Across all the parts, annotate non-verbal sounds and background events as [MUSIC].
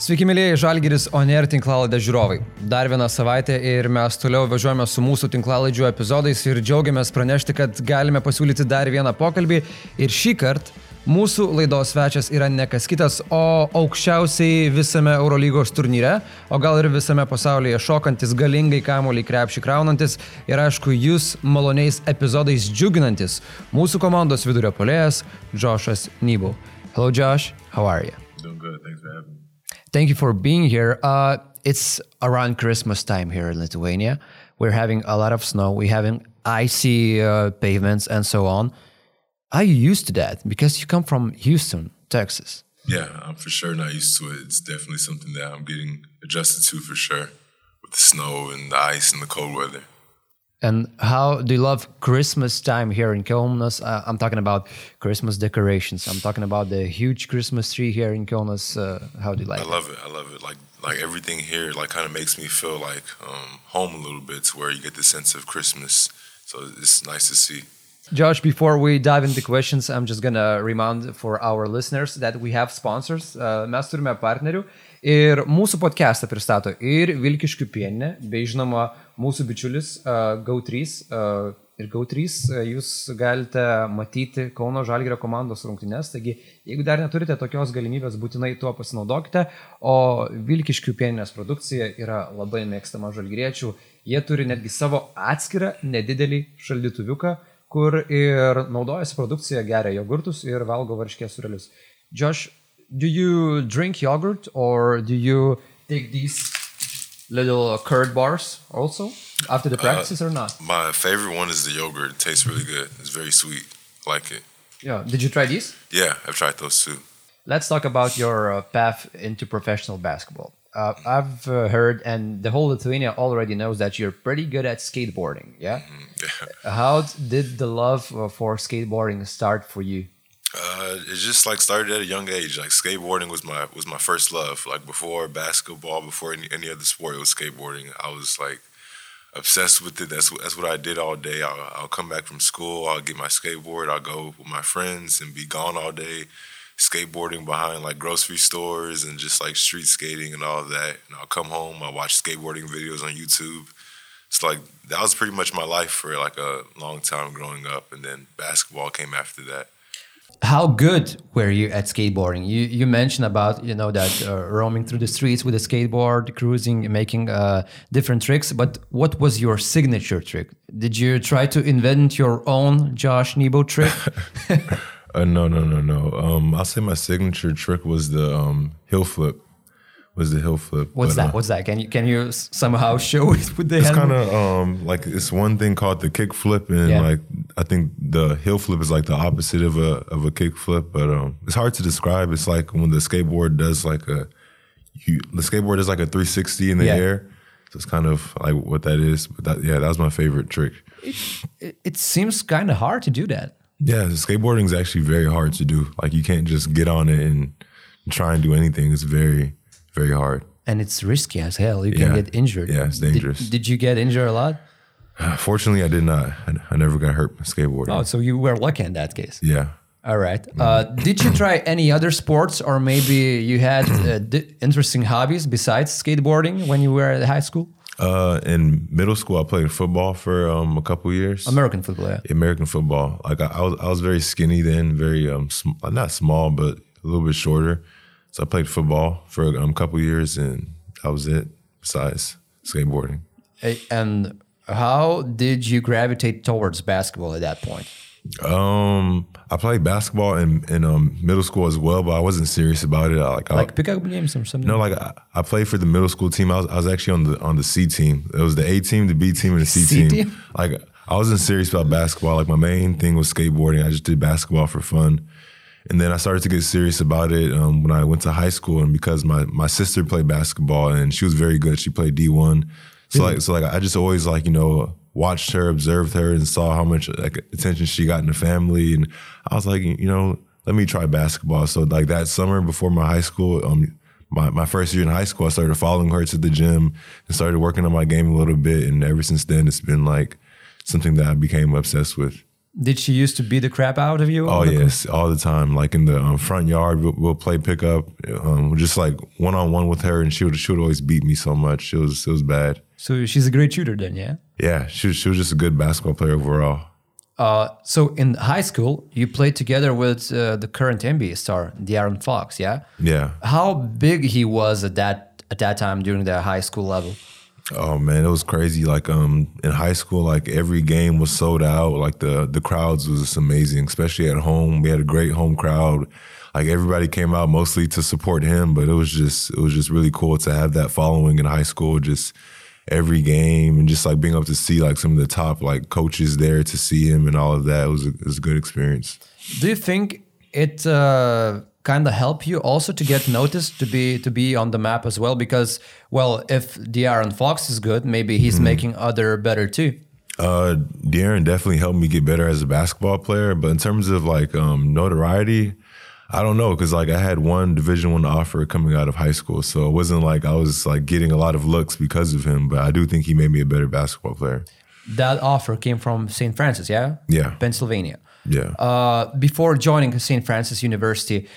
Sveiki, mėlyje Žalgiris Oner tinklalaidė žiūrovai. Dar vieną savaitę ir mes toliau važiuojame su mūsų tinklalaidžių epizodais ir džiaugiamės pranešti, kad galime pasiūlyti dar vieną pokalbį. Ir šį kartą mūsų laidos svečias yra ne kas kitas, o aukščiausiai visame Eurolygos turnyre, o gal ir visame pasaulyje šokantis, galingai kamuolį krepšį kraunantis ir aišku, jūs maloniais epizodais džiuginantis mūsų komandos vidurio polėjas Joshas Nybau. Hello Josh, how are you? Doing good, thanks for having me. Thank you for being here. Uh, it's around Christmas time here in Lithuania. We're having a lot of snow. We're having icy uh, pavements and so on. Are you used to that? Because you come from Houston, Texas. Yeah, I'm for sure not used to it. It's definitely something that I'm getting adjusted to for sure with the snow and the ice and the cold weather. And how do you love Christmas time here in Kaunas? Uh, I'm talking about Christmas decorations. I'm talking about the huge Christmas tree here in Kaunas. Uh, how do you like I it? love it. I love it. Like like everything here, like kind of makes me feel like um, home a little bit, to where you get the sense of Christmas. So it's nice to see. Josh, before we dive into questions, I'm just gonna remind for our listeners that we have sponsors. Uh, mes turime partnerių ir mūsų podcastą pristato ir Vilkiškių pieninė, bei žinoma mūsų bičiulis uh, GO3. Uh, ir GO3 uh, jūs galite matyti Kauno Žalgirio komandos rungtynes, taigi jeigu dar neturite tokios galimybės, būtinai tuo pasinaudokite. O Vilkiškių pieninės produkcija yra labai mėgstama žalgiriečių. Jie turi netgi savo atskirą nedidelį šaldytuviuką, kur ir naudojasi produkcija, geria jogurtus ir valgo varškės surelius. Josh, do you drink yogurt or do you take these little curd bars also after the practices or not? My favorite one is the yogurt. It tastes really good. It's very sweet. I like it. Yeah. Did you try these? Yeah, I've tried those too. Let's talk about your uh, path into professional basketball. Uh, I've uh, heard, and the whole Lithuania already knows that you're pretty good at skateboarding. Yeah. [LAUGHS] Yeah. How did the love uh, for skateboarding start for you? Uh, it just like started at a young age. Like skateboarding was my was my first love. Like before basketball, before any, any other sport, it was skateboarding. I was like obsessed with it. That's what that's what I did all day. I'll, I'll come back from school. I'll get my skateboard. I'll go with my friends and be gone all day, skateboarding behind like grocery stores and just like street skating and all that. And I'll come home. I'll watch skateboarding videos on YouTube. It's like that was pretty much my life for like a long time growing up, and then basketball came after that. How good were you at skateboarding? You you mentioned about you know that uh, roaming through the streets with a skateboard, cruising, making uh, different tricks. But what was your signature trick? Did you try to invent your own Josh Nebo trick? [LAUGHS] Uh, no, no, no, no. Um, I'll say my signature trick was the um, heel flip. Was the heel flip? What's But, that? uh, What's that? Can you can you somehow [LAUGHS] show it with the It's kind of um, like it's one thing called the kick flip, and Yeah. like I think the heel flip is like the opposite of a of a kick flip. But um, it's hard to describe. It's like when the skateboard does like a you, the skateboard does like a 360 in the Yeah. air. So it's kind of like what that is. But that, yeah, that was my favorite trick. it, it seems kind of hard to do that. Yeah, skateboarding is actually very hard to do. Like you can't just get on it and try and do anything. It's very, very hard. And it's risky as hell. You can Yeah. get injured. Yeah, it's Did- dangerous. Did, you get injured a lot? Fortunately, I did not. I, I never got hurt skateboarding. Oh, so you were lucky in that case. Yeah. All right. Uh, did you try any other sports, or maybe you had uh, interesting hobbies besides skateboarding when you were at high school? Uh, in middle school, I played football for um, a couple years. American football. Yeah. American football. Like I, I was, I was very skinny then, very um, sm- not small, but a little bit shorter. So I played football for um, a couple years, and that was it. Besides skateboarding, And how did you gravitate towards basketball at that point? um, I played basketball in in um, middle school as well, but I wasn't serious about it. I, like, I, Like pickup games or something? No, like I, I played for the middle school team. I was, I was actually on the on the C team. It was the A team, the B team, and the C, C team. team? Like I wasn't serious about basketball. Like my main thing was skateboarding. I just did basketball for fun. And then I started to get serious about it um, when I went to high school, and because my, my sister played basketball and she was very good. She played D one, so like so like I just always like you know watched her, observed her, and saw how much like attention she got in the family, and I was like you know let me try basketball. So like that summer before my high school, um, my, my first year in high school, I started following her to the gym and started working on my game a little bit. And ever since then, it's been like something that I became obsessed with. Did she used to beat the crap out of you? Oh yes, all the time. Like in the um, front yard, we'll, we'll play pickup, um, just like one on one with her, and she would she would always beat me so much. It was it was bad. So she's a great shooter then, yeah. Yeah, she was, she was just a good basketball player overall. Uh, so in high school, you played together with uh, the current NBA star, De'Aaron Fox, yeah. Yeah. How big he was at that at that time during the high school level? Oh man, it was crazy. Like um in high school, like every game was sold out. Like the the crowds was just amazing, especially at home. We had a great home crowd. Like everybody came out mostly to support him, but it was just it was just really cool to have that following in high school. Just every game and just like being able to see like some of the top like coaches there to see him and all of that it was a, it was a good experience. Do you think it uh, kind of help you also to get noticed to be to be on the map as well? Because well, if De'Aaron Fox is good, maybe he's making other better too. Uh, De'Aaron definitely helped me get better as a basketball player, but in terms of like um, notoriety, I don't know because like I had one Division One offer coming out of high school, so it wasn't like I was like getting a lot of looks because of him. But I do think he made me a better basketball player. That offer came from St. Francis, yeah, Yeah, Pennsylvania. yeah. Uh, before joining St. Francis University,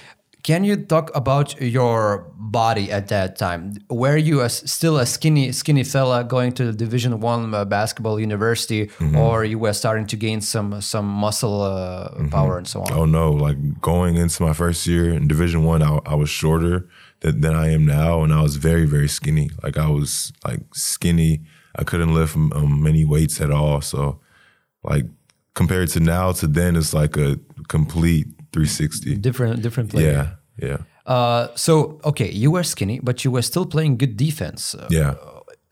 can you talk about your body at that time? Were you a, still a skinny, skinny fella going to the Division One uh, basketball university, or you were starting to gain some some muscle uh, power and so on? Oh no! Like going into my first year in Division One, I, I was shorter than, than I am now, and I was very very skinny. Like I was like skinny. I couldn't lift um, many weights at all. So, like compared to now to then, it's like a complete 360. Different, different player. Yeah, yeah, Uh, so okay, you were skinny, but you were still playing good defense. Uh, yeah.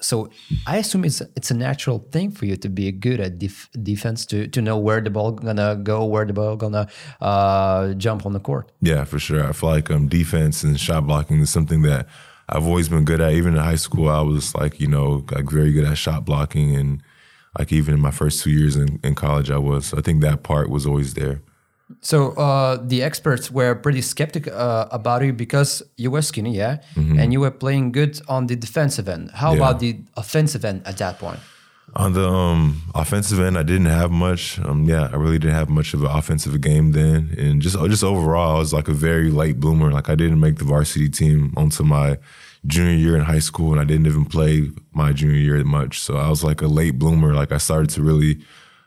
so I assume it's it's a natural thing for you to be good at def- defense to to know where the ball gonna go, where the ball gonna uh, jump on the court. Yeah, for sure. I feel like um, defense and shot blocking is something that I've always been good at. Even in high school, I was like, you know, like very good at shot blocking, and like even in my first two years in, in college, I was. So I think that part was always there. So uh, the experts were pretty skeptical uh, about you because you were skinny, yeah, and you were playing good on the defensive end. How Mm-hmm. Yeah. about the offensive end at that point? On the um, offensive end, I didn't have much. Um, yeah, I really didn't have much of an offensive game then, and just just overall, I was like a very late bloomer. Like I didn't make the varsity team until my junior year in high school, and I didn't even play my junior year much. So I was like a late bloomer. Like I started to really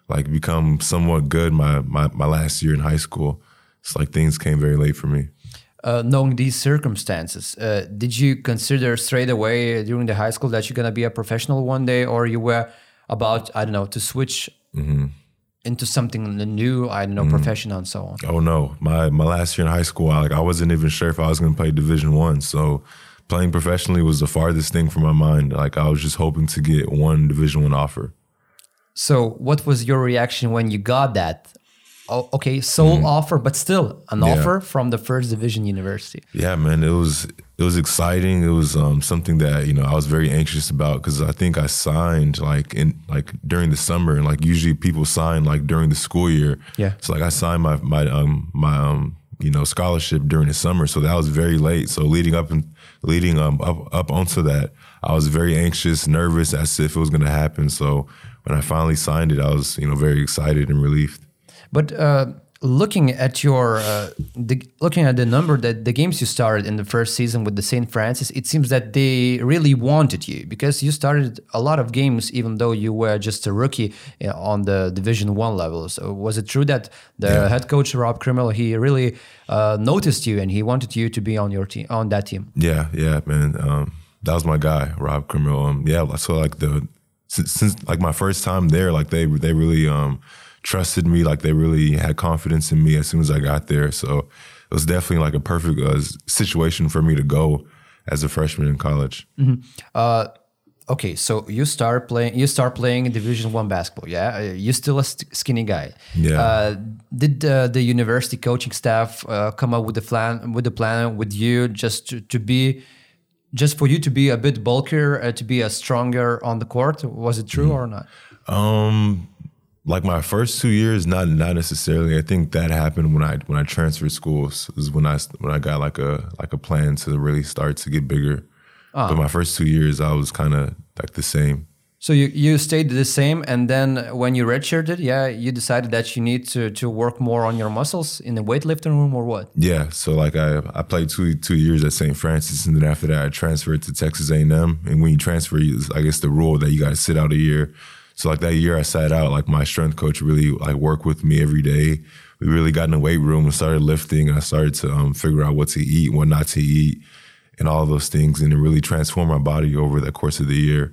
like become somewhat good my my, my last year in high school. It's like things came very late for me. Uh, knowing these circumstances, uh, did you consider straight away during the high school that you're gonna be a professional one day, or you were about I don't know to switch into something new, I don't know, profession and so on? Oh no, my my last year in high school, I, like I wasn't even sure if I was going to play Division One. So playing professionally was the farthest thing from my mind. Like I was just hoping to get one Division One offer. So, what was your reaction when you got that? Oh, okay, sole offer, but still an. Yeah. offer from the first division university. Yeah, man, it was it was exciting. It was um, something that you know I was very anxious about because I think I signed like in like during the summer, and like usually people sign like during the school year. Yeah. So like I signed my my um my um you know scholarship during the summer, so that was very late. So leading up and leading um up up onto that, I was very anxious, nervous, as if it was going to happen. So when I finally signed it, I was you know very excited and relieved. But uh, looking at your uh, the, looking at the number that the games you started in the first season with the St. Francis, it seems that they really wanted you because you started a lot of games even though you were just a rookie uh, on the Division One level. So was it true that the Yeah. head coach Rob Krimmel he really uh, noticed you and he wanted you to be on your team on that team? Yeah, yeah, man. Um, that was my guy, Rob Krimmel. Um, yeah, so like the since, since like my first time there, like they they really um trusted me. Like they really had confidence in me as soon as I got there. So it was definitely like a perfect uh, situation for me to go as a freshman in college. Uh, okay, so you start playing. You start playing Division One basketball. Yeah, Uh, you're still a st- skinny guy. Yeah. Uh, did uh, the university coaching staff uh, come up with the plan with the plan with you just to, to be, just for you to be a bit bulkier, uh, to be a stronger on the court? Was it true or not? Um, like my first two years, not not necessarily. I think that happened when I when I transferred schools. Is when I when I got like a like a plan to really start to get bigger. But my first two years, I was kind of like the same. So you, you stayed the same, and then when you redshirted, yeah, you decided that you need to, to work more on your muscles in the weightlifting room or what? Yeah, so like I I played two two years at St. Francis, and then after that I transferred to Texas A&M. And when you transfer, I guess the rule that you got to sit out a year. So like that year I sat out, like my strength coach really like worked with me every day. We really got in the weight room and started lifting, I started to um, figure out what to eat, what not to eat, and all those things, and it really transformed my body over the course of the year.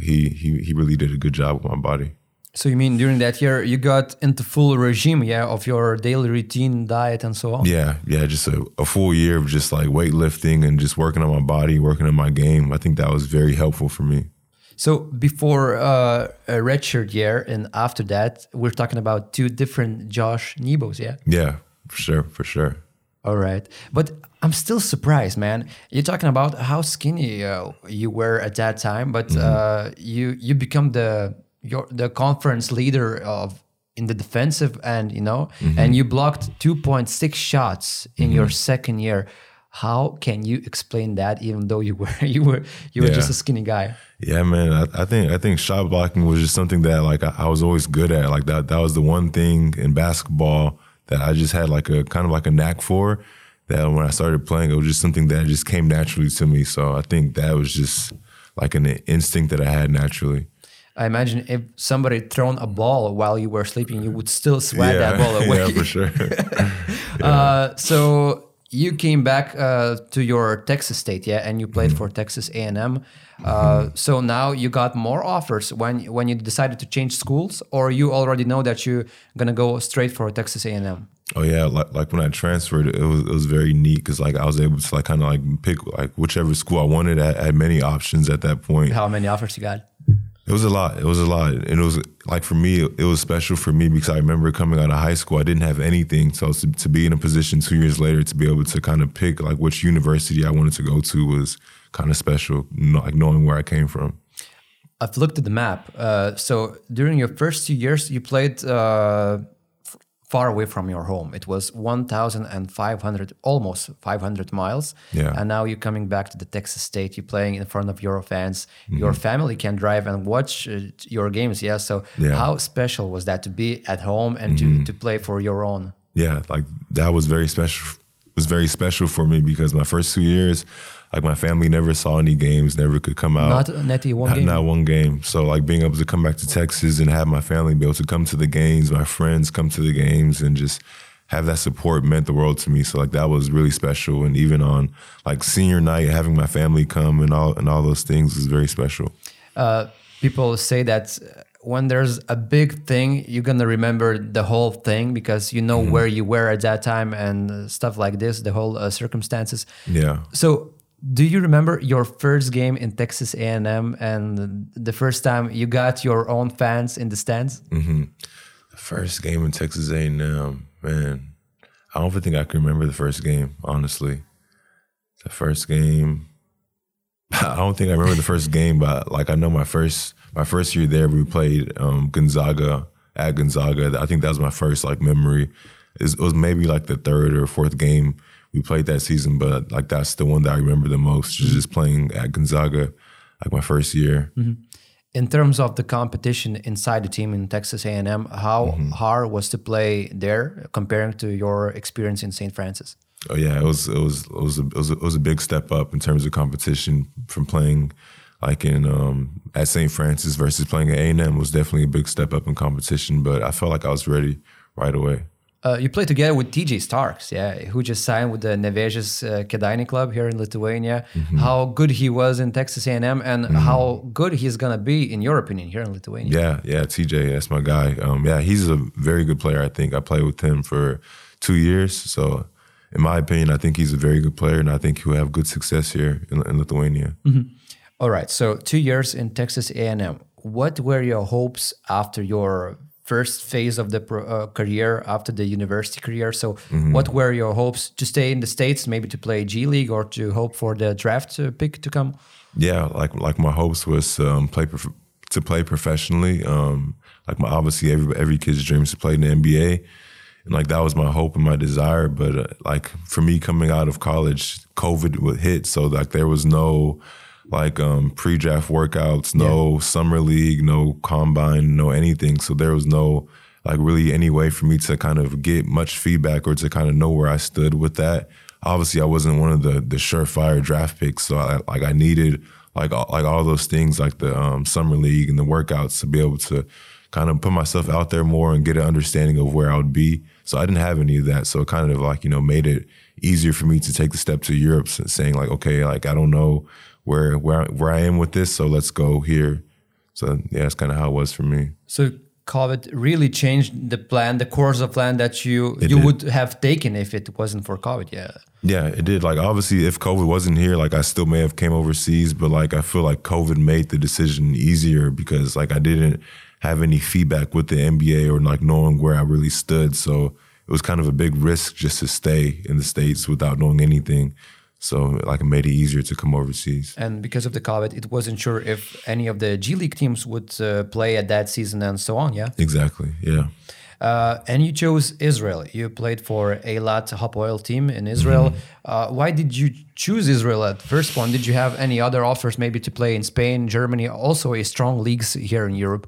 He he he really did a good job with my body. So you mean during that year you got into full regime, yeah, of your daily routine, diet, and so on? Yeah, yeah, just a, a full year of just like weightlifting and just working on my body, working on my game. I think that was very helpful for me. So before uh, a redshirt year and after that, we're talking about two different Josh Nebos, yeah? Yeah, for sure, for sure. All right. But I'm still surprised, man. You're talking about how skinny uh, you were at that time, but uh, you you become the your the conference leader of in the defensive end, you know, and you blocked 2.6 shots in your second year. How can you explain that? Even though you [LAUGHS] were you were you were Yeah. just a skinny guy. Yeah, man. I, I think I think shot blocking was just something that like I, I was always good at. Like that that was the one thing in basketball that I just had like a kind of like a knack for. That when I started playing, it was just something that just came naturally to me. So I think that was just like an instinct that I had naturally. I imagine if somebody thrown a ball while you were sleeping, you would still swat yeah, that ball away. [LAUGHS] yeah, for sure. [LAUGHS] [LAUGHS] Uh, so you came back uh, to your Texas state, yeah, and you played for Texas A and M. Uh, So now you got more offers when when you decided to change schools, or you already know that you're gonna go straight for Texas A and M. Oh yeah, like like when I transferred, it was it was very neat because like I was able to like kind of like pick like whichever school I wanted. I had many options at that point. How many offers you got? It was a lot. It was a lot, and it was like for me, it was special for me because I remember coming out of high school, I didn't have anything. So to, to be in a position two years later to be able to kind of pick like which university I wanted to go to was kind of special. Like knowing where I came from. I've looked at the map. Uh, so during your first two years, you played uh, far away from your home. It was 1,500, almost 500 miles. Yeah. And now you're coming back to the Texas state. You're playing in front of your fans. Your family can drive and watch uh, your games. Yeah. So Yeah. how special was that to be at home and to, to play for your own? yeah, like that was very special. Was very special for me because my first two years, like my family never saw any games, never could come out. Not netty one not, game. not one game. So like being able to come back to Texas and have my family be able to come to the games, my friends come to the games, and just have that support meant the world to me. So like that was really special. And even on like senior night, having my family come and all and all those things was very special. uh, people say that when there's a big thing, you're gonna remember the whole thing because you know where you were at that time and stuff like this, the whole uh, circumstances. Yeah. So, do you remember your first game in Texas A&M and the first time you got your own fans in the stands? The first game in Texas A&M, man. I don't even think I can remember the first game, honestly. The first game, [LAUGHS] I don't think I remember the first game, but like I know my first my first year there, we played um, Gonzaga at Gonzaga. I think that was my first like memory. It was maybe like the third or fourth game we played that season, but like that's the one that I remember the most. Just, just playing at Gonzaga, like my first year. In terms of the competition inside the team in Texas A&M, how hard was to play there comparing to your experience in St. Francis? Oh yeah, it was it was it was a, it was a, it was a big step up in terms of competition from playing like in um, at St. Francis versus playing at A and M was definitely a big step up in competition. But I felt like I was ready right away. Uh, you played together with TJ Starks, yeah, who just signed with the Nevėžis uh, Kėdainiai club here in Lithuania. How good he was in Texas A&M, and how good he's gonna be, in your opinion, here in Lithuania. Yeah, yeah, TJ, that's my guy. Um, yeah, he's a very good player. I think I played with him for two years, so. In my opinion, I think he's a very good player, and I think he'll have good success here in, in Lithuania. All right, so two years in Texas A&M. What were your hopes after your first phase of the pro, uh, career, after the university career? So, what were your hopes to stay in the states, maybe to play G League, or to hope for the draft uh, pick to come? yeah, like like my hopes was um, play prof- to play professionally. Um, like my obviously every every kid's dream is to play in the NBA, and like that was my hope and my desire. But uh, like for me coming out of college, COVID would hit, so like there was no like um, pre-draft workouts, no summer league, no combine, no anything. So there was no like really any way for me to kind of get much feedback or to kind of know where I stood with that. Obviously, I wasn't one of the the surefire draft picks, so I, like I needed like all, like all those things like the um, summer league and the workouts to be able to kind of put myself out there more and get an understanding of where I would be. So I didn't have any of that. So it kind of like you know made it easier for me to take the step to Europe, saying like okay, like I don't know where where where I am with this, so let's go here. So yeah, that's kind of how it was for me. So COVID really changed the plan, the course of plan that you It you did. would have taken if it wasn't for COVID. Yeah. Yeah, it did. Like obviously, if COVID wasn't here, like I still may have came overseas, but like I feel like COVID made the decision easier because like I didn't have any feedback with the NBA or like knowing where I really stood. So it was kind of a big risk just to stay in the states without knowing anything. So like it made it easier to come overseas. And because of the COVID, it wasn't sure if any of the G League teams would uh, play at that season and so on. Yeah. Exactly. Yeah. Uh, and you chose Israel. You played for Eilat Hapoel team in Israel. Uh, why did you choose Israel at first point? Did you have any other offers maybe to play in Spain, Germany, also a strong leagues here in Europe?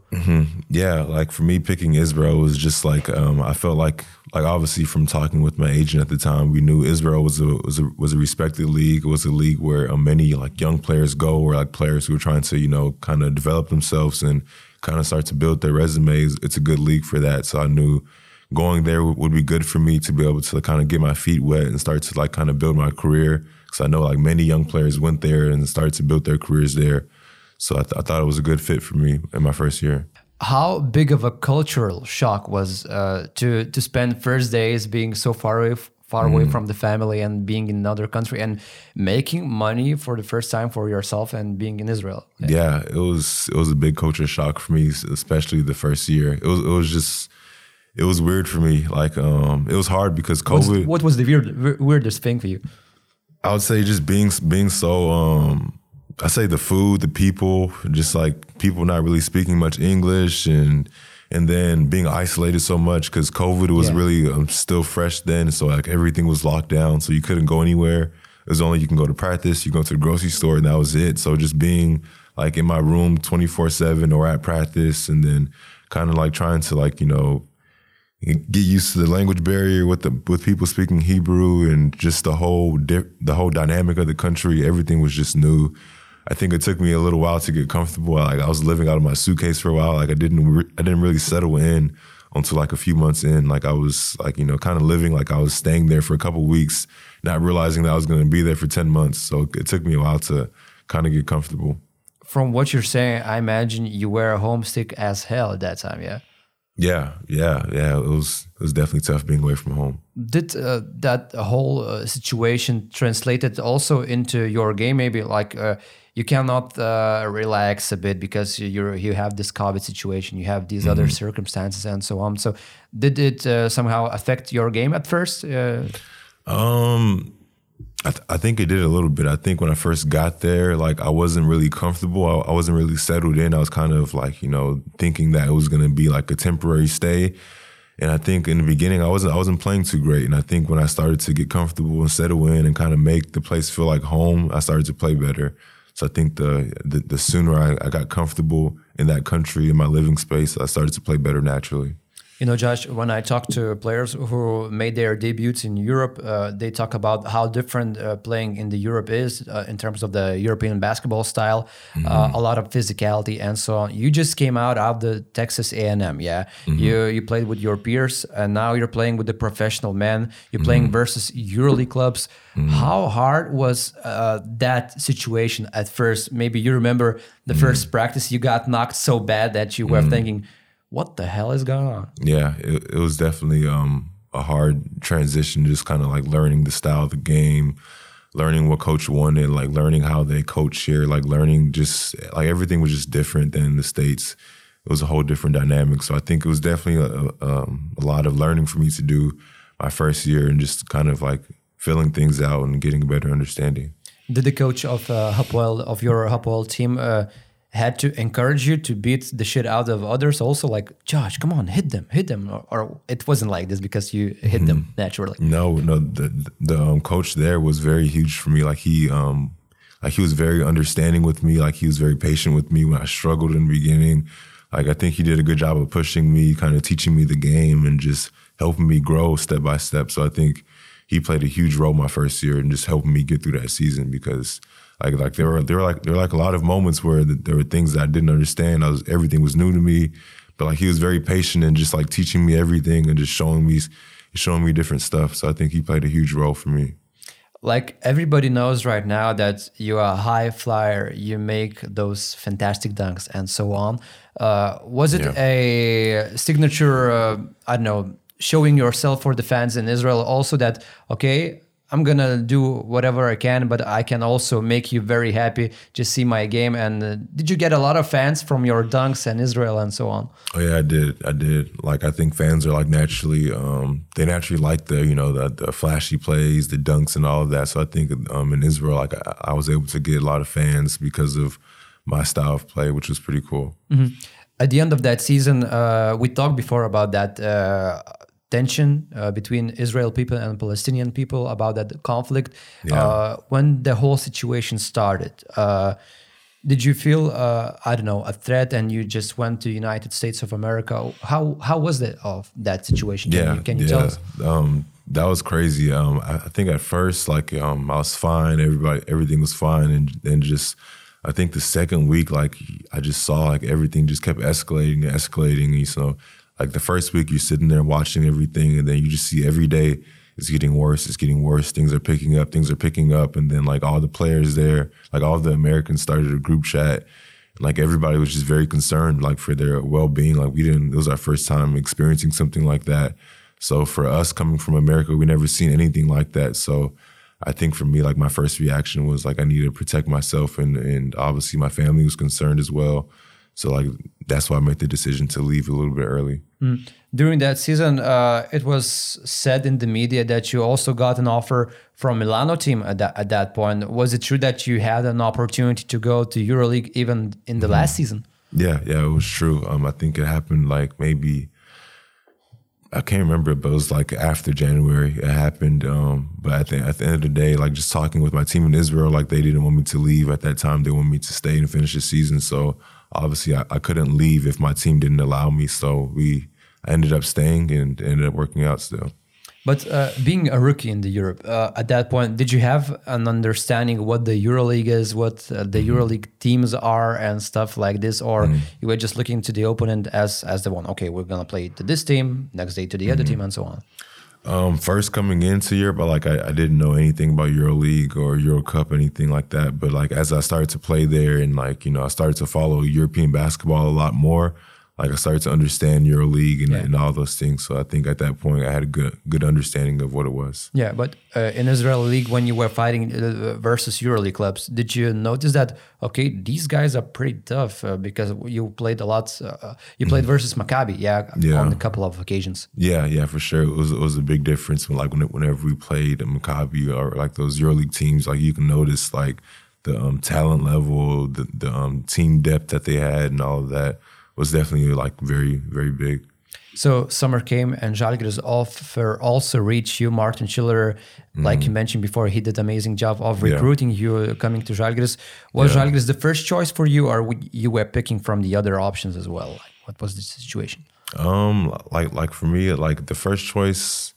Yeah, like for me picking Israel was just like um, I felt like like obviously from talking with my agent at the time, we knew Israel was a was a was a respected league. It was a league where uh, many like young players go, or like players who are trying to you know kind of develop themselves and kind of start to build their resumes. It's a good league for that. So I knew going there would be good for me to be able to kind of get my feet wet and start to like kind of build my career. Because I know like many young players went there and started to build their careers there. So I, th- I thought it was a good fit for me in my first year. How big of a cultural shock was uh, to to spend first days being so far away, far away from the family and being in another country and making money for the first time for yourself and being in Israel? Yeah, it was it was a big culture shock for me, especially the first year. It was it was just it was weird for me. Like um, it was hard because What's- COVID. what was the weird, weirdest thing for you? I would say just being being so um I say the food, the people, just like people not really speaking much English and and then being isolated so much because COVID was Yeah. really um, still fresh then. So like everything was locked down. So you couldn't go anywhere. It was only you can go to practice, you go to the grocery store and that was it. So just being like in my room 24 seven or at practice and then kind of like trying to like, you know, get used to the language barrier with the with people speaking Hebrew and just the whole di- the whole dynamic of the country. Everything was just new. I think it took me a little while to get comfortable. Like I was living out of my suitcase for a while. Like I didn't re- I didn't really settle in until like a few months in. Like I was like you know kind of living like I was staying there for a couple weeks, not realizing that I was going to be there for ten months. So it took me a while to kind of get comfortable. From what you're saying, I imagine you were homesick as hell at that time. Yeah. Yeah, yeah, yeah. It was it was definitely tough being away from home. Did uh, that whole uh, situation translated also into your game? Maybe like uh, you cannot uh, relax a bit because you you have this COVID situation, you have these other circumstances, and so on. So, did it uh, somehow affect your game at first? Uh, Um, I, th- I think it did a little bit. I think when I first got there, like I wasn't really comfortable. I, I wasn't really settled in. I was kind of like, you know, thinking that it was going to be like a temporary stay. And I think in the beginning, I wasn't I wasn't playing too great. And I think when I started to get comfortable and settle in and kind of make the place feel like home, I started to play better. So I think the the, the sooner I, I got comfortable in that country in my living space, I started to play better naturally. You know, Josh, when I talk to players who made their debuts in Europe, uh, they talk about how different uh, playing in the Europe is uh, in terms of the European basketball style, uh, a lot of physicality and so on. You just came out of the Texas A&M, yeah. You you played with your peers, and now you're playing with the professional men. You're playing versus EuroLeague clubs. How hard was uh, that situation at first? Maybe you remember the first practice you got knocked so bad that you were thinking what the hell is going on? Yeah, it, it was definitely um, a hard transition, just kind of like learning the style of the game, learning what coach wanted, like learning how they coach here, like learning just like everything was just different than in the States. It was a whole different dynamic. So I think it was definitely a, um, a lot of learning for me to do my first year and just kind of like filling things out and getting a better understanding. Did the coach of uh, Hapoel, of your Hapoel team uh, had to encourage you to beat the shit out of others also like Josh come on hit them hit them or, or it wasn't like this because you hit them naturally No, no, the the um, coach there was very huge for me. Like he, um, like he was very understanding with me. Like he was very patient with me when I struggled in the beginning. Like I think he did a good job of pushing me, kind of teaching me the game and just helping me grow step by step. So I think he played a huge role my first year and just helping me get through that season because like like there were there were like there were like a lot of moments where there were things that I didn't understand. I was everything was new to me, but like he was very patient and just like teaching me everything and just showing me showing me different stuff. So I think he played a huge role for me. Like everybody knows right now that you are a high flyer, you make those fantastic dunks and so on. Uh, was it yeah. a signature? Uh, I don't know, showing yourself for the fans in Israel also that okay I'm gonna do whatever I can, but I can also make you very happy. Just see my game. And uh, did you get a lot of fans from your dunks and Israel and so on? Oh yeah, I did. I did. Like I think fans are like naturally, um, they naturally like the you know the, the, flashy plays, the dunks, and all of that. So I think um, in Israel, like I, I, was able to get a lot of fans because of my style of play, which was pretty cool. Mm-hmm. At the end of that season, uh, we talked before about that. Uh, tension uh, between Israel people and Palestinian people about that conflict. Yeah. Uh, when the whole situation started, uh, did you feel uh, I don't know a threat, and you just went to United States of America? How how was that of that situation? Can yeah, you, can you yeah. tell us? Um, that was crazy. Um, I, I, think at first, like um, I was fine, everybody, everything was fine, and then just. I think the second week, like I just saw like everything just kept escalating and escalating. And so like the first week, you're sitting there watching everything, and then you just see every day it's getting worse. It's getting worse. Things are picking up. Things are picking up, and then like all the players there, like all the Americans started a group chat. Like everybody was just very concerned, like for their well being. Like we didn't. It was our first time experiencing something like that. So for us coming from America, we never seen anything like that. So I think for me, like my first reaction was like I needed to protect myself, and and obviously my family was concerned as well. So like that's why I made the decision to leave a little bit early. Mm. During that season, uh, it was said in the media that you also got an offer from Milano team at that, at that point. Was it true that you had an opportunity to go to EuroLeague even in the mm-hmm. last season? Yeah, yeah, it was true. Um, I think it happened like maybe I can't remember, but it was like after January it happened. Um, but I think at the end of the day, like just talking with my team in Israel, like they didn't want me to leave at that time. They wanted me to stay and finish the season. So obviously I, I couldn't leave if my team didn't allow me. So we I ended up staying and ended up working out still. But uh, being a rookie in the Europe uh, at that point, did you have an understanding what the EuroLeague is, what uh, the mm-hmm. EuroLeague teams are, and stuff like this, or mm-hmm. you were just looking to the opponent as as the one? Okay, we're gonna play to this team, next day to the mm-hmm. other team, and so on. Um, first coming into Europe, but like I, I, didn't know anything about EuroLeague or Euro Cup, anything like that. But like as I started to play there, and like you know, I started to follow European basketball a lot more like I started to understand EuroLeague and, yeah. and all those things. So I think at that point I had a good good understanding of what it was. Yeah, but uh, in Israel league, when you were fighting uh, versus EuroLeague clubs, did you notice that okay, these guys are pretty tough uh, because you played a lot. Uh, uh, you played mm-hmm. versus Maccabi, yeah, yeah, on a couple of occasions. Yeah, yeah, for sure. It was it was a big difference when like whenever we played Maccabi or like those EuroLeague teams, like you can notice like the um, talent level, the the um, team depth that they had, and all of that was definitely like very very big. So summer came and Žalgiris offer also reached you, Martin Schiller, mm-hmm. like you mentioned before, he did amazing job of recruiting yeah. you uh, coming to Žalgiris. Was yeah. Žalgiris the first choice for you, or you were picking from the other options as well? Like, what was the situation? Um, like like for me, like the first choice.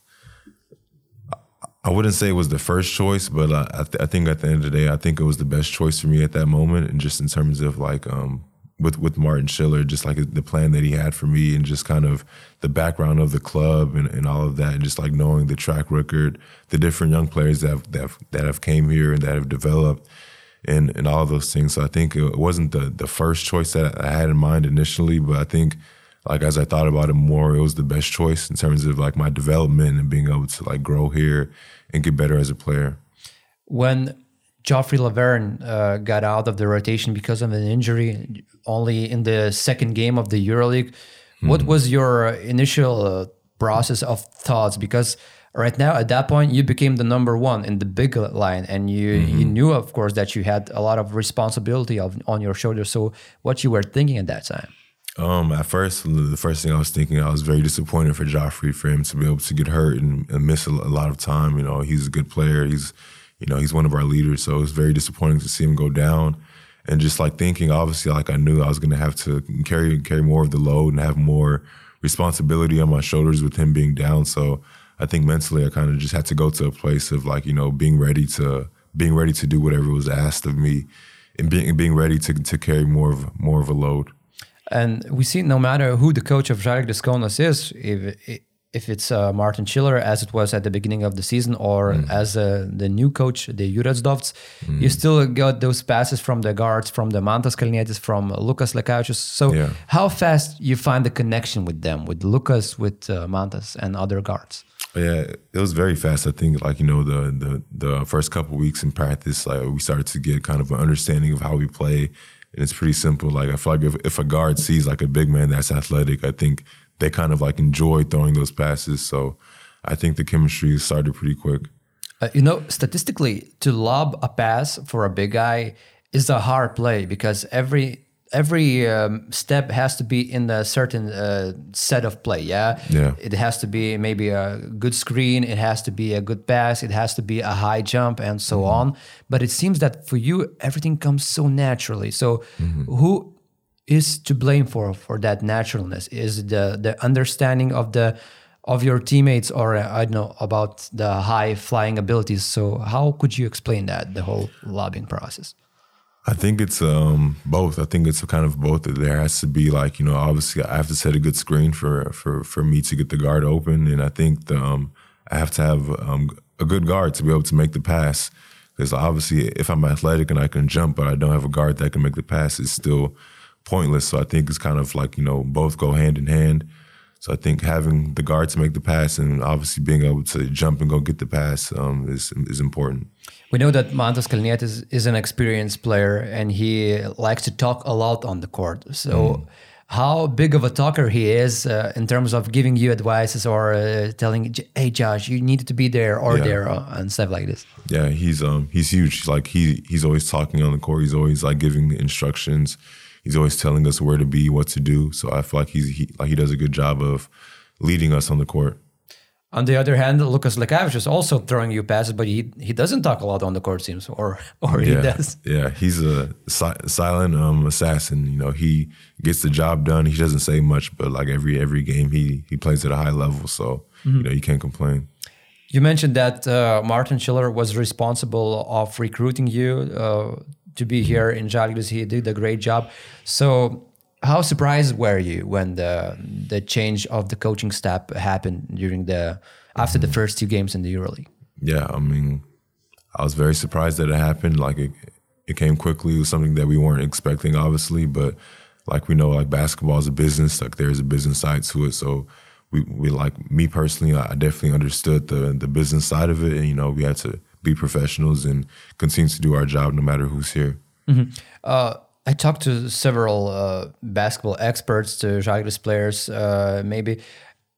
I wouldn't say it was the first choice, but I, th- I think at the end of the day, I think it was the best choice for me at that moment, and just in terms of like um, with with Martin Schiller, just like the plan that he had for me, and just kind of the background of the club and, and all of that, and just like knowing the track record, the different young players that have, that have, that have came here and that have developed, and and all those things. So I think it wasn't the the first choice that I had in mind initially, but I think like as I thought about it more, it was the best choice in terms of like my development and being able to like grow here and get better as a player. When Joffrey Lauvergne uh, got out of the rotation because of an injury only in the second game of the EuroLeague. Hmm. What was your initial uh, process of thoughts? Because right now, at that point, you became the number one in the big line, and you mm-hmm. you knew, of course, that you had a lot of responsibility of, on your shoulders. So, what you were thinking at that time? Um, at first, the first thing I was thinking, I was very disappointed for Joffrey for him to be able to get hurt and, and miss a, a lot of time. You know, he's a good player. He's you know, he's one of our leaders. So it was very disappointing to see him go down. And just like thinking, obviously, like I knew I was going to have to carry carry more of the load and have more responsibility on my shoulders with him being down. So I think mentally, I kind of just had to go to a place of like you know being ready to being ready to do whatever was asked of me, and being being ready to to carry more of more of a load. And we see no matter who the coach of Žalgiris Kaunas is, if if it's uh, Martin Schiller, as it was at the beginning of the season, or mm. as uh, the new coach, the Jure Zdovc, mm. you still got those passes from the guards, from the Mantas Kalnietis, from Lukas Lekavičius. So, yeah. how fast you find the connection with them, with Lukas, with uh, Mantas, and other guards? Yeah, it was very fast. I think, like you know, the the the first couple weeks in practice, like we started to get kind of an understanding of how we play, and it's pretty simple. Like I feel like if, if a guard sees like a big man that's athletic, I think they kind of like enjoy throwing those passes. So I think the chemistry started pretty quick. Uh, you know, statistically, to lob a pass for a big guy is a hard play because every every um, step has to be in a certain uh, set of play. Yeah, yeah. It has to be maybe a good screen. It has to be a good pass. It has to be a high jump and so mm-hmm. on. But it seems that for you, everything comes so naturally. So mm-hmm. who is to blame for for that naturalness is the the understanding of the of your teammates or uh, i don't know about the high flying abilities. So how could you explain that the whole lobbying process? I think it's um, both. I think it's kind of both. There has to be like you know obviously i have to set a good screen for for for me to get the guard open. And i think the, um, i have to have um, a good guard to be able to make the pass. Because obviously if i'm athletic and i can jump but i don't have a guard that can make the pass it's still pointless. So I think it's kind of like, you know, both go hand in hand. So I think having the guard to make the pass and obviously being able to jump and go get the pass um, is is important. We know that Mantas Kalnietis is, is an experienced player and he likes to talk a lot on the court. So mm. how big of a talker he is uh, in terms of giving you advices or uh, telling, "Hey, Josh, you needed to be there or yeah. there," uh, and stuff like this. Yeah, he's um he's huge. Like he he's always talking on the court. He's always like giving instructions he's always telling us where to be, what to do. So I feel like he's he, like he does a good job of leading us on the court. On the other hand, Lukas Lekavičius is also throwing you passes, but he he doesn't talk a lot on the court, seems, or or yeah, he does. Yeah, he's a si- silent um, assassin. You know, he gets the job done. He doesn't say much, but like every every game, he he plays at a high level. So mm-hmm. you know, you can't complain. You mentioned that uh, Martin Schiller was responsible of recruiting you uh, to be here in Žalgiris. He did a great job. So, how surprised were you when the the change of the coaching staff happened during the after the first two games in the EuroLeague? Yeah, I mean, I was very surprised that it happened. Like it, it came quickly. It was something that we weren't expecting, obviously, but like we know, like basketball is a business. Like there's a business side to it, so. We, we like me personally, I definitely understood the the business side of it, and you know we had to be professionals and continue to do our job no matter who's here. Mm-hmm. Uh, I talked to several uh, basketball experts, to Žalgiris players, uh, maybe,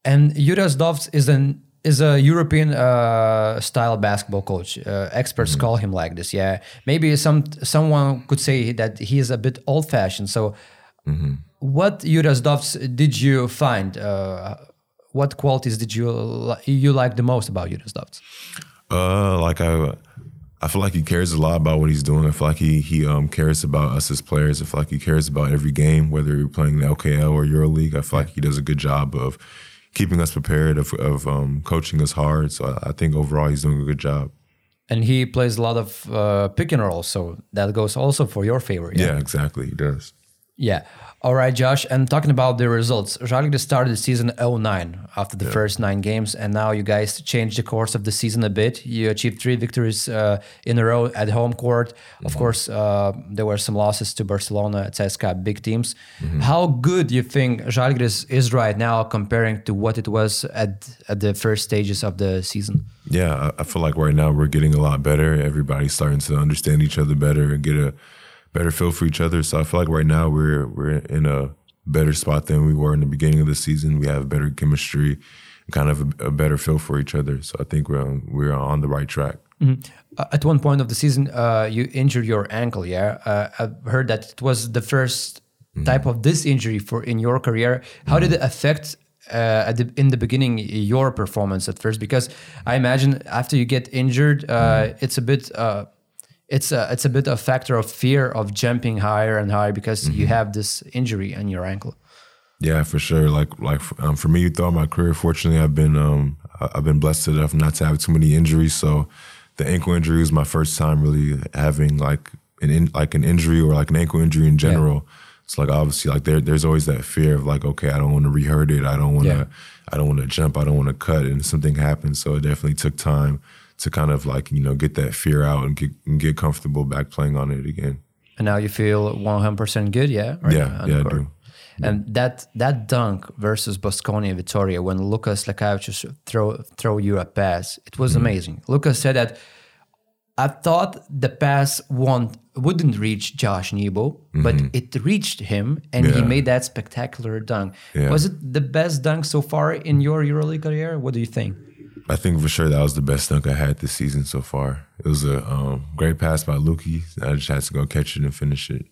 and Jure Zdovc is an is a European uh, style basketball coach. Uh, experts mm-hmm. call him like this. Yeah, maybe some someone could say that he is a bit old fashioned. So, mm-hmm. what Jure Zdovc did you find? Uh, what qualities did you you like the most about Jure Zdovc? Uh, like I, I feel like he cares a lot about what he's doing. I feel like he he um cares about us as players. I feel like he cares about every game, whether you're playing the LKL or EuroLeague. I feel like he does a good job of keeping us prepared, of of um, coaching us hard. So I, I think overall he's doing a good job. And he plays a lot of uh, pick and roll, so that goes also for your favor. Yeah, yeah exactly. He does. Yeah. All right, Josh. And talking about the results, Žalgiris started the season 09 after the yeah. first nine games, and now you guys changed the course of the season a bit. You achieved three victories uh, in a row at home court. Mm-hmm. Of course, uh, there were some losses to Barcelona, CSKA, big teams. Mm-hmm. How good you think Žalgiris is right now comparing to what it was at at the first stages of the season? Yeah, I feel like right now we're getting a lot better. Everybody's starting to understand each other better and get a better feel for each other. So I feel like right now we're we're in a better spot than we were in the beginning of the season. We have better chemistry, kind of a, a better feel for each other. So I think we're on, we're on the right track. Mm-hmm. Uh, at one point of the season, uh, you injured your ankle. Yeah, uh, I've heard that it was the 1st mm-hmm. type of this injury for in your career. How mm-hmm. did it affect uh, at the, in the beginning your performance at first? Because I imagine after you get injured, uh, it's a bit. It's a it's a bit a factor of fear of jumping higher and higher because you have this injury on your ankle. Yeah, for sure. Like like um, for me throughout my career, fortunately, I've been um, I've been blessed enough not to have too many injuries. So the ankle injury was my first time really having like an in, like an injury or like an ankle injury in general. It's like obviously like there there's always that fear of like okay, I don't want to rehurt it. I don't want to Yeah. I don't want to jump. I don't want to cut, and something happens. So it definitely took time to kind of like you know get that fear out and get and get comfortable back playing on it again. And now you feel 100% good, yeah? Right, Yeah, yeah, I do. And that that dunk versus Baskonia and Vitoria, when Lukas Lekavičius throw throw you a pass, it Mm-hmm. was amazing. Lucas said that I thought the pass won't wouldn't reach Josh Nebo, but it reached him, and he Mm-hmm. Made that spectacular dunk. Yeah. Was it the best dunk so far in your EuroLeague career? What do you think? I think for sure that was the best dunk I had this season so far. It was a um, great pass by Lukey. I just had to go catch it and finish it.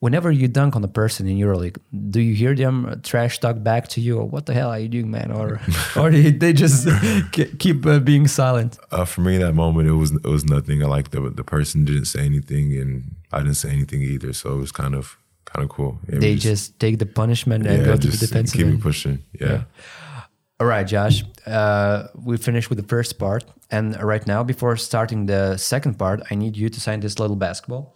Whenever you dunk on a person in EuroLeague, do you hear them trash talk back to you, or what the hell are you doing, man? Or [LAUGHS] or they, they just [LAUGHS] keep uh, being silent? Uh, for me, that moment it was it was nothing. I like the the person didn't say anything, and I didn't say anything either. So it was kind of kind of cool. Yeah, They just take the punishment and go to the just defensive keep pushing. Yeah. All right, Josh. Uh, we finished with the first part, and right now, before starting the second part, I need you to sign this little basketball.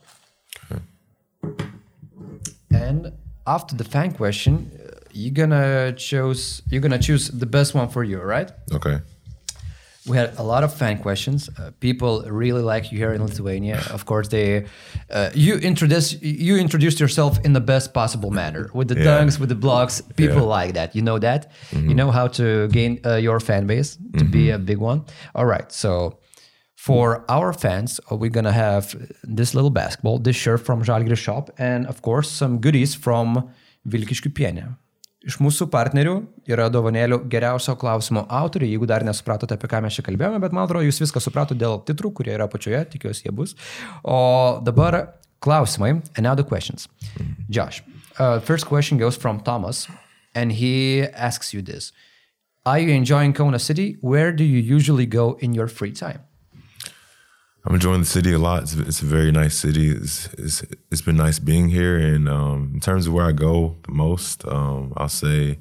And after the fan question, uh, you're gonna choose. You're gonna choose the best one for you, right? Okay. We had a lot of fan questions. Uh, people really like you here in Lithuania. Of course, they uh, you introduce you introduced yourself in the best possible manner with the Yeah. dunks, with the blocks. People Yeah. like that. You know that. You know how to gain uh, your fan base to be a big one. All right, so. For our fans, uh, we're gonna have this little basketball, this shirt from Žalgiris Shop, and of course some goodies from Vilkiškių pienė. Iš mūsų partnerių yra dovanėlių geriausio klausimo autoriai. Jeigu dar nesupratote, apie ką mes čia kalbėjome, bet man atrodo, jūs viską supratote dėl titrų, kurie yra apačioje, tikiuosi jie bus. O dabar klausimai, and now the questions. Josh, uh, first question goes from Thomas, and he asks you this. Are you enjoying Kona City? Where do you usually go in your free time? I'm enjoying the city a lot. It's, it's a very nice city. It's, it's it's been nice being here. And um, in terms of where I go the most, um, I'll say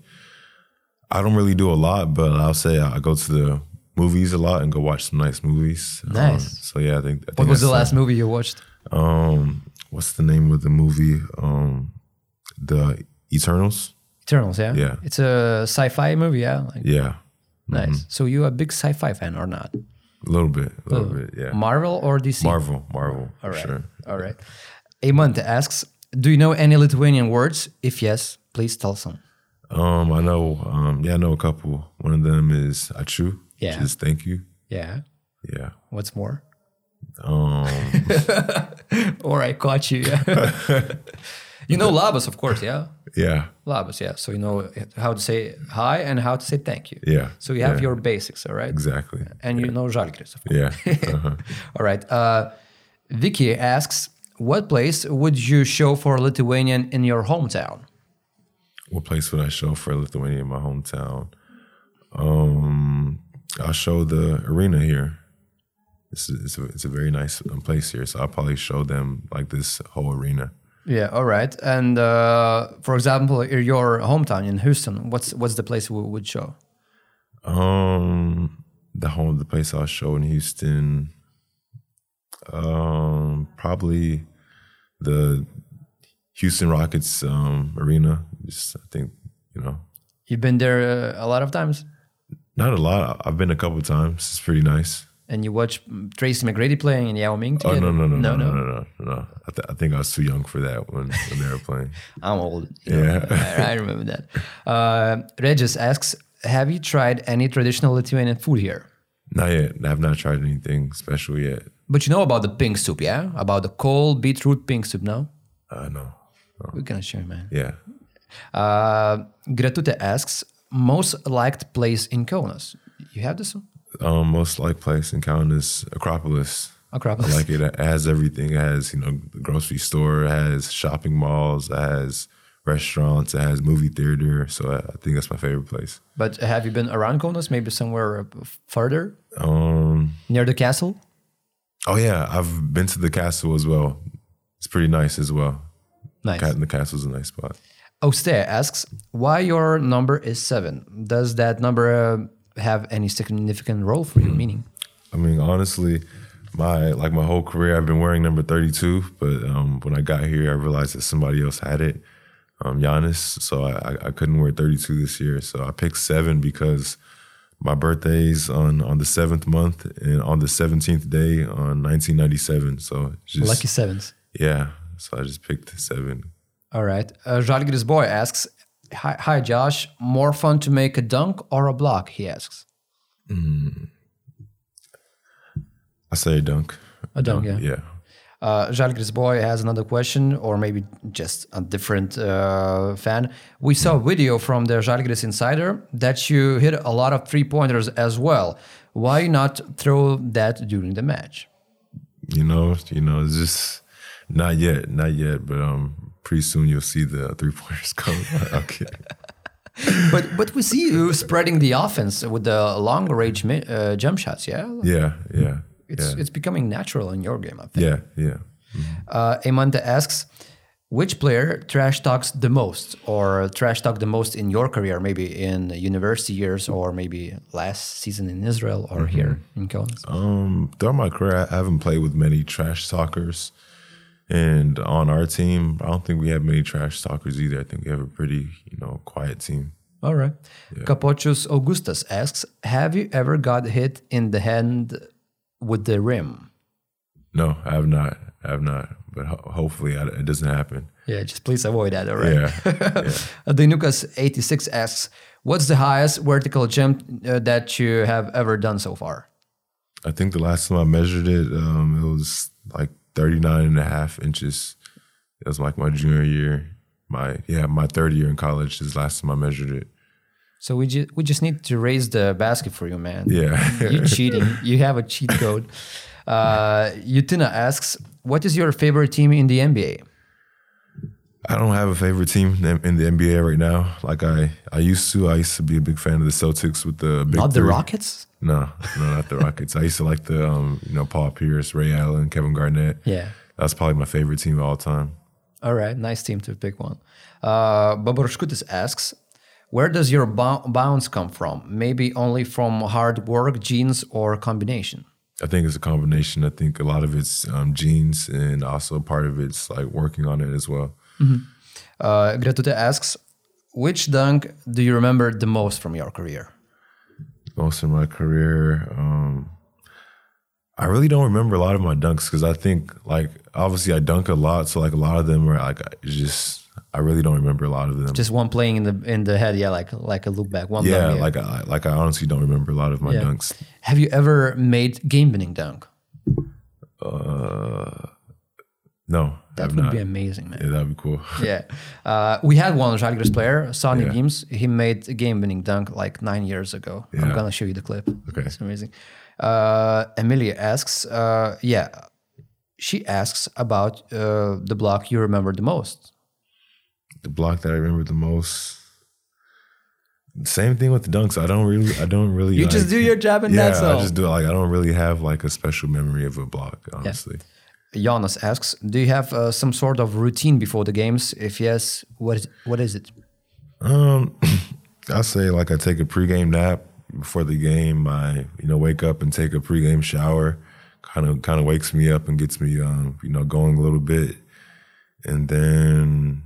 I don't really do a lot, but I'll say I go to the movies a lot and go watch some nice movies. Um, Nice. so yeah, I think. I think What was the last movie you watched? Um, what's the name of the movie? Um, the Eternals. Eternals, yeah? Yeah. It's a sci fi movie, yeah? Like, Yeah, Nice. So you a big sci fi fan or not? A little bit, a little bit. Yeah, Marvel or DC? Marvel, Marvel, All right. sure. All right. Amant asks, do you know any Lithuanian words? If yes, please tell some. Um, I know. Um, yeah, I know a couple. One of them is achu, Yeah. which is thank you. Yeah. Yeah. What's more? Um, [LAUGHS] Or I caught you. Yeah. [LAUGHS] you know Labas, of course, yeah? yeah, Labas, yeah. So you know how to say hi and how to say thank you. yeah. So you have yeah, your basics, all right? exactly. And you know Žalgiris, of course. Yeah. Uh-huh. [LAUGHS] All right. Uh, Vicky asks, what place would you show for a Lithuanian in your hometown? what place would I show for Lithuanian in my hometown? Um, I'll show the arena here. It's a, it's a, it's a very nice um, place here, so I'll probably show them like this whole arena. Yeah, all right. And uh, for example, in your hometown in Houston, what's what's the place we would show? Um, the home, the place I'll show in Houston, um, probably the Houston Rockets um, arena. Just I think you know, You've been there uh, a lot of times, not a lot. I've been a couple times. It's pretty nice and you watch Tracy McGrady playing and Yao Ming oh, together? Oh no no no no no no no. no, no. I, th- I think I was too young for that when, when they were playing. [LAUGHS] I'm old. Yeah, I, I remember that. Uh, Regis asks, "Have you tried any traditional Lithuanian food here?" Not yet. I have not tried anything special yet. But you know about the pink soup, yeah? About the cold beetroot pink soup, no? Uh, no. no. We're gonna share, man. Yeah. Uh, Gratute asks, most liked place in Kaunas. You have this one? Um, most like place in Kaunas is Akropolis. Akropolis. I like it. It has everything. It has, you know, the grocery store, it has shopping malls, it has restaurants. It has movie theater. So I, I think that's my favorite place. But have you been around Kaunas? Maybe somewhere further Um, near the castle? oh yeah, I've been to the castle as well. It's pretty nice as well. Nice. The castle's a nice spot. Ostea asks why your number is seven. Does that number uh, have any significant role for you? Meaning, I mean, honestly, my like my whole career, I've been wearing number thirty-two. But um, when I got here, I realized that somebody else had it, um, Giannis. So I, I, couldn't wear thirty-two this year. So I picked seven because my birthday's on on the seventh month and on the seventeenth day on nineteen ninety-seven. So just lucky sevens. yeah. So I just picked seven. All right. Uh, boy asks, hi, hi, Josh. More fun to make a dunk or a block? He asks. I say dunk. A dunk, yeah. Yeah. Uh, Žalgiris boy has another question, or maybe just a different uh, fan. We saw a video from the Žalgiris Insider that you hit a lot of three pointers as well. Why not throw that during the match? You know, you know, it's just not yet, not yet, but um, pretty soon you'll see the three pointers come. [LAUGHS] [LAUGHS] okay. But but we see you [LAUGHS] spreading the offense with the long range uh, jump shots. Yeah, Yeah, yeah, it's yeah, it's becoming natural in your game. I think. yeah, yeah. Uh, Amanda asks, which player trash talks the most, or trash talk the most in your career? Maybe in university years, or maybe last season in Israel, or here in Kaunas. Um, throughout my career, I haven't played with many trash talkers, and on our team, I don't think we have many trash talkers either. I think we have a pretty, you know, quiet team. All right. Capochus Augustus asks, have you ever got hit in the hand with the rim? No, I have not. I have not. But ho- hopefully, I, it doesn't happen. Yeah, just please avoid that. All right. Yeah, [LAUGHS] Dainukas86 asks, what's the highest vertical jump uh, that you have ever done so far? I think the last time I measured it, um, it was like 39 and a half inches. That was like my junior year. My yeah, my third year in college is the last time I measured it. So we just we just need to raise the basket for you, man. Yeah. You're [LAUGHS] cheating. You have a cheat code. Uh, Yutina asks, "What is your favorite team in the NBA?" I don't have a favorite team in the NBA right now. Like I, I used to. I used to be a big fan of the Celtics with the big Not the three. Rockets. No, no, not the Rockets. I used to like the, um, you know, Paul Pierce, Ray Allen, Kevin Garnett. Yeah. That's probably my favorite team of all time. All right, nice team to pick one. Uh, Babarshkutis asks, "Where does your bou- bounce come from? Maybe only from hard work, genes, or combination." I think it's a combination. I think a lot of it's um, genes, and also part of it's like working on it as well. Uh, Gretute asks, "Which dunk do you remember the most from your career?" most of my career. Um, I really don't remember a lot of my dunks because I think like obviously I dunk a lot, so like a lot of them are like just I really don't remember a lot of them. Just one playing in the in the head, yeah, like like a look back. One yeah, dunk, like I like I honestly don't remember a lot of my Yeah. dunks. Have you ever made game winning dunk? Uh, No, That would not. be amazing, man. yeah, that'd be cool. [LAUGHS] Yeah, uh, we had one Žalgiris player, Sonny Yeah. Weems. He made a game-winning dunk like nine years ago. I'm gonna show you the clip. Okay. it's amazing. Uh, Emilia asks, uh, yeah, she asks about uh, the block you remember the most. The block that I remember the most. Same thing with the dunks. I don't really, I don't really. You like, just do your job and yeah, that's all. I just do it. Like I don't really have like a special memory of a block. Honestly, Jonas asks, do you have uh, some sort of routine before the games? If yes, what is, what is it? Um, [CLEARS THROAT] I say like I take a pregame nap before the game. I you know wake up and take a pregame shower. Kind of kind of wakes me up and gets me um you know going a little bit, and then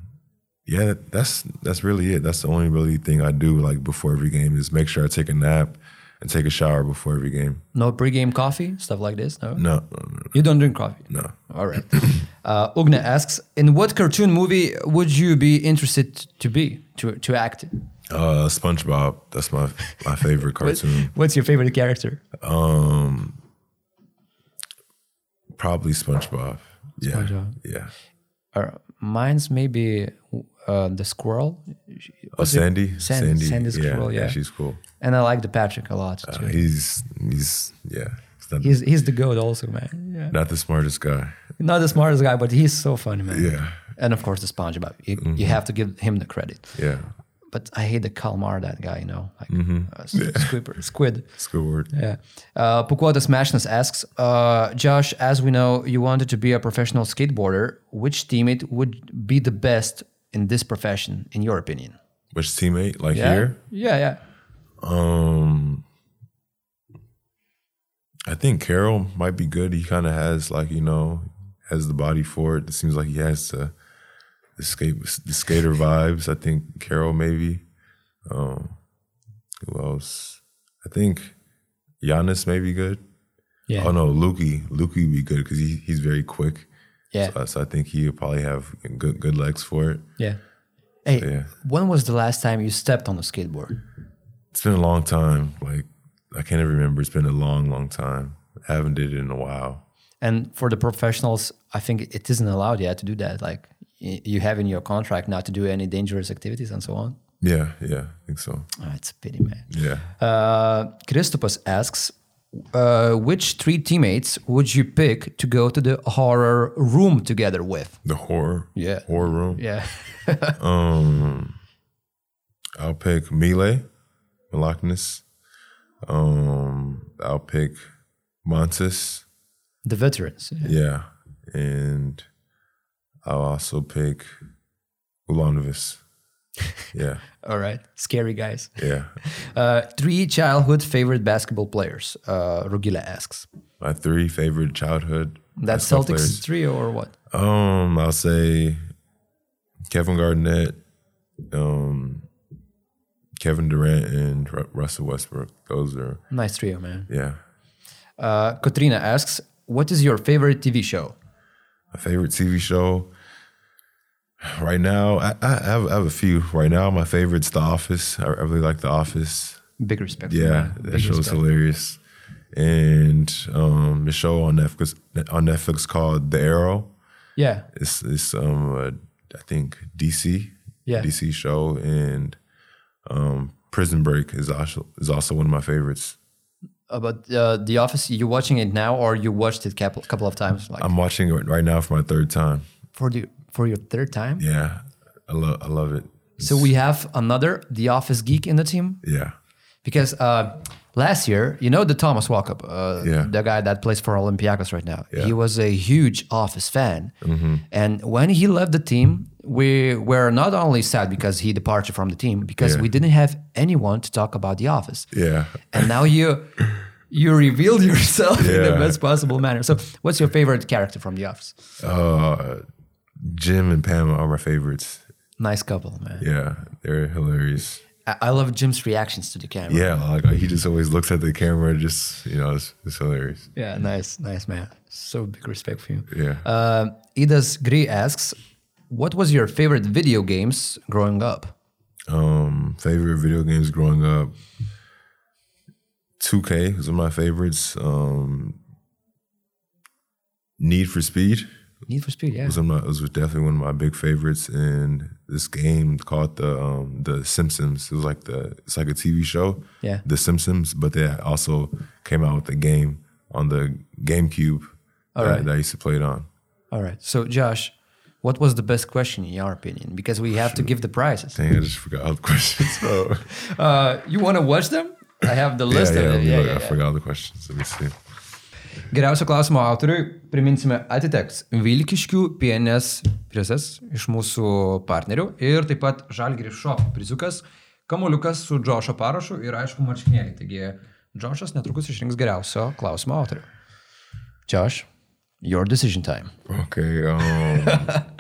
yeah that's that's really it. That's the only really thing I do like before every game is make sure I take a nap and take a shower before every game. No pre-game coffee, stuff like this. No, No, no, you don't drink coffee. no. All right. [COUGHS] Uh, Ugne asks, in what cartoon movie would you be interested to be to to act? Uh, SpongeBob. That's my my favorite [LAUGHS] cartoon. What's your favorite character? Um, probably SpongeBob. Yeah, SpongeBob. yeah. Uh, mine's maybe uh, the squirrel. Oh, What's it? Sandy, Sandy, Sandy's yeah, squirrel. Yeah, she's cool. and I like the Patrick a lot too. Uh, he's he's yeah, he's he's he's the goat also, man. Yeah. not the smartest guy. Not the smartest guy, but he's so funny, man. Yeah. And of course, the SpongeBob. You, you have to give him the credit. Yeah. But I hate the calmar, that guy, you know, like Mm-hmm. uh, squid. squid. It's a good word. Yeah. Uh, Pukuotas Mashnas asks, uh, Josh, as we know, you wanted to be a professional skateboarder. Which teammate would be the best in this profession, in your opinion? Which teammate? Like Yeah. here? Yeah, yeah. Um, I think Carroll might be good. He kind of has like you know has the body for it. It seems like he has the the skate the skater vibes. I think Carroll maybe. Um, who else? I think Giannis may be good. Yeah. Oh no, Lukey. Lukey would be good because he, he's very quick. Yeah. So, so I think he would probably have good good legs for it. Yeah. Hey, yeah. when was the last time you stepped on a skateboard? It's been a long time. Like I can't even remember. It's been a long, long time. I haven't did it in a while. And for the professionals, I think it isn't allowed yet to do that. Like you have in your contract not to do any dangerous activities and so on. Yeah, yeah, I think so. Oh, it's a pity, man. Yeah. Uh, Christopus asks, uh, which three teammates would you pick to go to the horror room together with? The horror. Yeah. Horror room. Yeah. [LAUGHS] Um I'll pick Melee, Malaknis. Um I'll pick Montes. the veterans. Yeah. And I'll also pick Ulanovas. [LAUGHS] Yeah. All right. Scary guys. Yeah. [LAUGHS] Uh, three childhood favorite basketball players, uh, Rugila asks. My three favorite childhood That's Celtics players. trio or what? Um, I'll say Kevin Garnett, um, Kevin Durant, and Ru- Russell Westbrook. Those are Nice trio, man. yeah. Uh, Katrina asks, what is your favorite TV show? My favorite TV show right now. I, I, have, I have a few right now. My favorite's The Office. I, I really like The Office. Big respect. for Yeah, that. Big show's respect. hilarious. And um, the show on Netflix on Netflix called The Arrow. Yeah. It's it's um uh, I think DC Yeah. DC show and um Prison Break is also is also one of my favorites. About uh, The Office, you watching it now or you watched it couple couple of times? Like I'm watching it right now for my third time. for the for your third time? Yeah, I love I love it. So we have another The Office geek in the team Yeah, because uh, last year, you know, the Thomas Walkup, uh, Yeah. the guy that plays for Olympiacos right now, Yeah. he was a huge Office fan, and when he left the team, we were not only sad because he departed from the team because Yeah. we didn't have anyone to talk about The Office, yeah. and now you. You revealed yourself in the best possible manner. So, what's your favorite character from The Office? Uh, Jim and Pam are my favorites. Nice couple, man. Yeah, they're hilarious. I, I love Jim's reactions to the camera. Yeah, like he just always looks at the camera, just you know, it's, it's hilarious. Yeah, nice, nice man. So big respect for you. Yeah. Uh, Idas Gri asks, "What was your favorite video games growing up?" Um, favorite video games growing up. 2K was one of my favorites. Um, Need for Speed Need for Speed, yeah. was one of my, was definitely one of my big favorites. And this game called the um, the Simpsons. It was like the it's like a TV show. Yeah. The Simpsons, but they also came out with a game on the GameCube that, right. that I used to play it on. All right. So, Josh, what was the best question in your opinion? Because we have to give the prizes. Dang, I just forgot all the questions. Oh. [LAUGHS] Uh, you want to watch them? I have the list yeah, of let it. me Yeah, look. yeah, I forgot all the questions. Let me see. Geriausio klausimo autoriui priminsime atiteks Vilkiškių pienės prizas iš mūsų partnerių ir taip pat Žalgiris Shop prizukas, kamuoliukas su Džošo parašu ir aišku marškinėlį. Taigi Džošas netrukus išrinks geriausio klausimo autorių. Josh, your decision time. Okay. Um, [LAUGHS]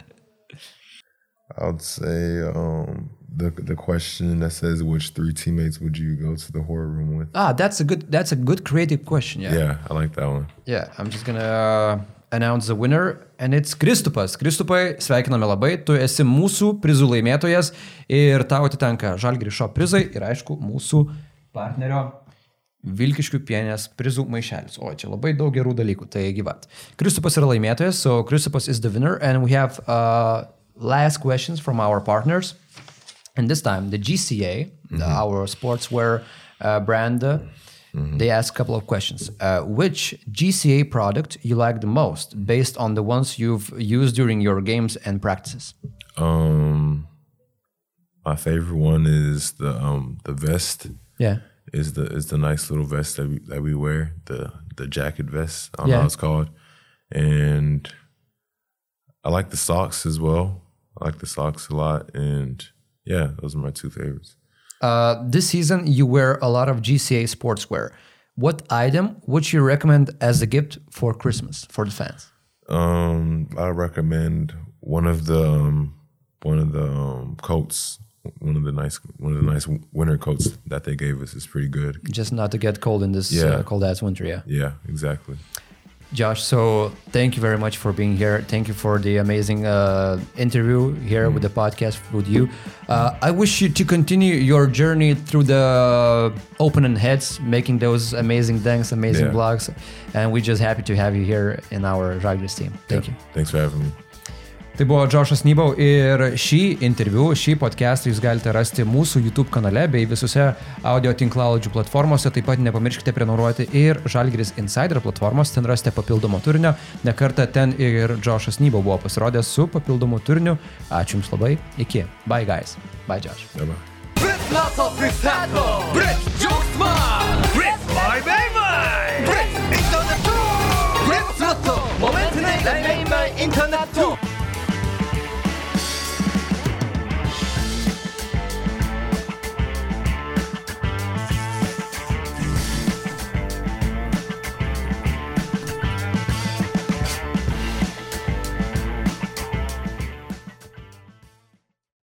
I'd say um, the the question that says which three teammates would you go to the horror room with? Ah, that's a good that's a good creative question. Yeah. Yeah, I like that one. Yeah, I'm just gonna uh, announce the winner and it's Kristupas. Kristupai, sveikiname labai, tu esi mūsų prizų laimėtojas ir tau atitenka Žalgrišo prizai ir aišku mūsų partnerio Vilkiškių pienės prizų maišelis. O, čia labai daug gerų dalykų, tai gyvat. Kristupas yra laimėtojas, so Kristupas is the winner and we have uh, last questions from our partners. And this time, the GCA, the, our sportswear uh, brand, uh, They ask a couple of questions. Uh, which GCA product you like the most based on the ones you've used during your games and practices? Um, my favorite one is the um the vest. Yeah. Is the is the nice little vest that we that we wear the the jacket vest. I don't know Yeah. how it's called, and I like the socks as well. I like the socks a lot, and yeah, those are my two favorites. Uh, this season, you wear a lot of GCA sportswear. What item would you recommend as a gift for Christmas for the fans? Um, I recommend one of the um, one of the um, coats. One of the nice one of the nice winter coats that they gave us is pretty good. Just not to get cold in this Yeah. uh, cold ass winter, yeah. Yeah, exactly. Josh, so thank you very much for being here. Thank you for the amazing uh, interview here with the podcast with you. Uh, I wish you to continue your journey through the opening heads, making those amazing things, amazing Yeah. blogs, and we're just happy to have you here in our Žalgiris team. Thank you. Thanks for having me. Tai buvo Džošas Nybau ir šį interviu, šį podcastą jūs galite rasti mūsų YouTube kanale bei visose audio tinklaladžių platformose. Taip pat nepamirškite prenumeruoti ir Žalgris Insider platformos, ten rasite papildomo turinio. Nekartą ten ir Džošas Nybau buvo pasirodęs su papildomu turiniu. Ačiū Jums labai, iki. Bye guys. Bye Džoš. Momentinai laimėjimai internetu.